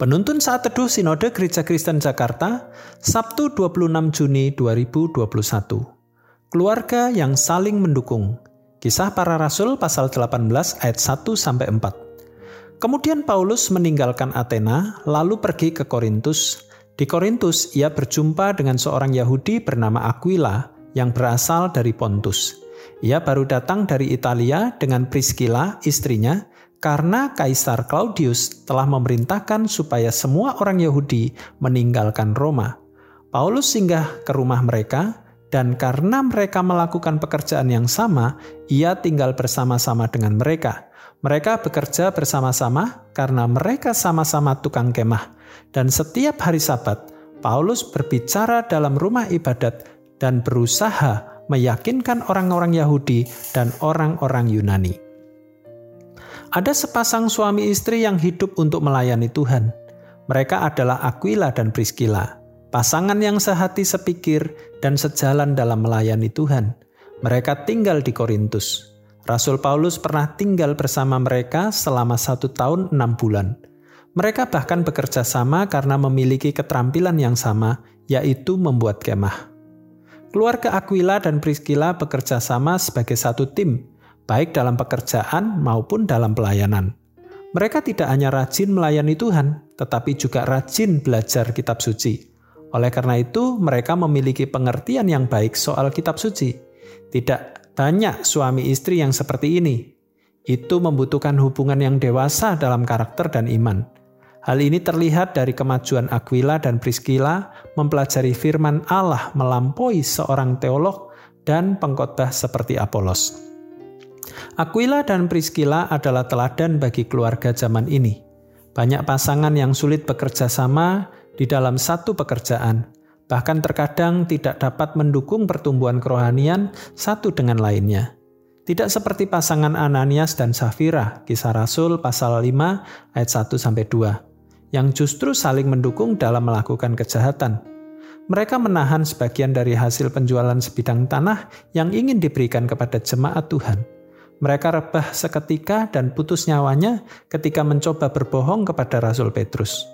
Penuntun saat teduh Sinode Gereja Kristen Jakarta, Sabtu 26 Juni 2021. Keluarga yang saling mendukung. Kisah para Rasul pasal 18 ayat 1 sampai 4. Kemudian Paulus meninggalkan Athena lalu pergi ke Korintus. Di Korintus ia berjumpa dengan seorang Yahudi bernama Aquila yang berasal dari Pontus. Ia baru datang dari Italia dengan Priscilla, istrinya, karena Kaisar Claudius telah memerintahkan supaya semua orang Yahudi meninggalkan Roma. Paulus singgah ke rumah mereka, dan karena mereka melakukan pekerjaan yang sama, ia tinggal bersama-sama dengan mereka. Mereka bekerja bersama-sama karena mereka sama-sama tukang kemah, dan setiap hari Sabat, Paulus berbicara dalam rumah ibadat dan berusaha meyakinkan orang-orang Yahudi dan orang-orang Yunani. Ada sepasang suami istri yang hidup untuk melayani Tuhan. Mereka adalah Aquila dan Priscilla, pasangan yang sehati sepikir dan sejalan dalam melayani Tuhan. Mereka tinggal di Korintus. Rasul Paulus pernah tinggal bersama mereka selama satu tahun enam bulan. Mereka bahkan bekerja sama karena memiliki keterampilan yang sama, yaitu membuat kemah. Keluarga Aquila dan Priscilla bekerja sama sebagai satu tim baik dalam pekerjaan maupun dalam pelayanan. Mereka tidak hanya rajin melayani Tuhan, tetapi juga rajin belajar kitab suci. Oleh karena itu, mereka memiliki pengertian yang baik soal kitab suci. Tidak banyak suami istri yang seperti ini. Itu membutuhkan hubungan yang dewasa dalam karakter dan iman. Hal ini terlihat dari kemajuan Aquila dan Priscilla mempelajari firman Allah melampaui seorang teolog dan pengkhotbah seperti Apolos. Aquila dan Priscilla adalah teladan bagi keluarga zaman ini. Banyak pasangan yang sulit bekerja sama di dalam satu pekerjaan, bahkan terkadang tidak dapat mendukung pertumbuhan kerohanian satu dengan lainnya. Tidak seperti pasangan Ananias dan Safira, kisah Rasul pasal 5 ayat 1 sampai 2, yang justru saling mendukung dalam melakukan kejahatan. Mereka menahan sebagian dari hasil penjualan sebidang tanah yang ingin diberikan kepada jemaat Tuhan mereka rebah seketika dan putus nyawanya ketika mencoba berbohong kepada Rasul Petrus.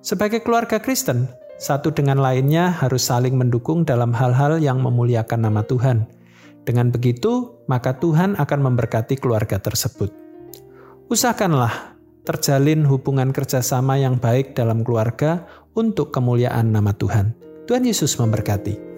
Sebagai keluarga Kristen, satu dengan lainnya harus saling mendukung dalam hal-hal yang memuliakan nama Tuhan. Dengan begitu, maka Tuhan akan memberkati keluarga tersebut. Usahakanlah terjalin hubungan kerjasama yang baik dalam keluarga untuk kemuliaan nama Tuhan. Tuhan Yesus memberkati.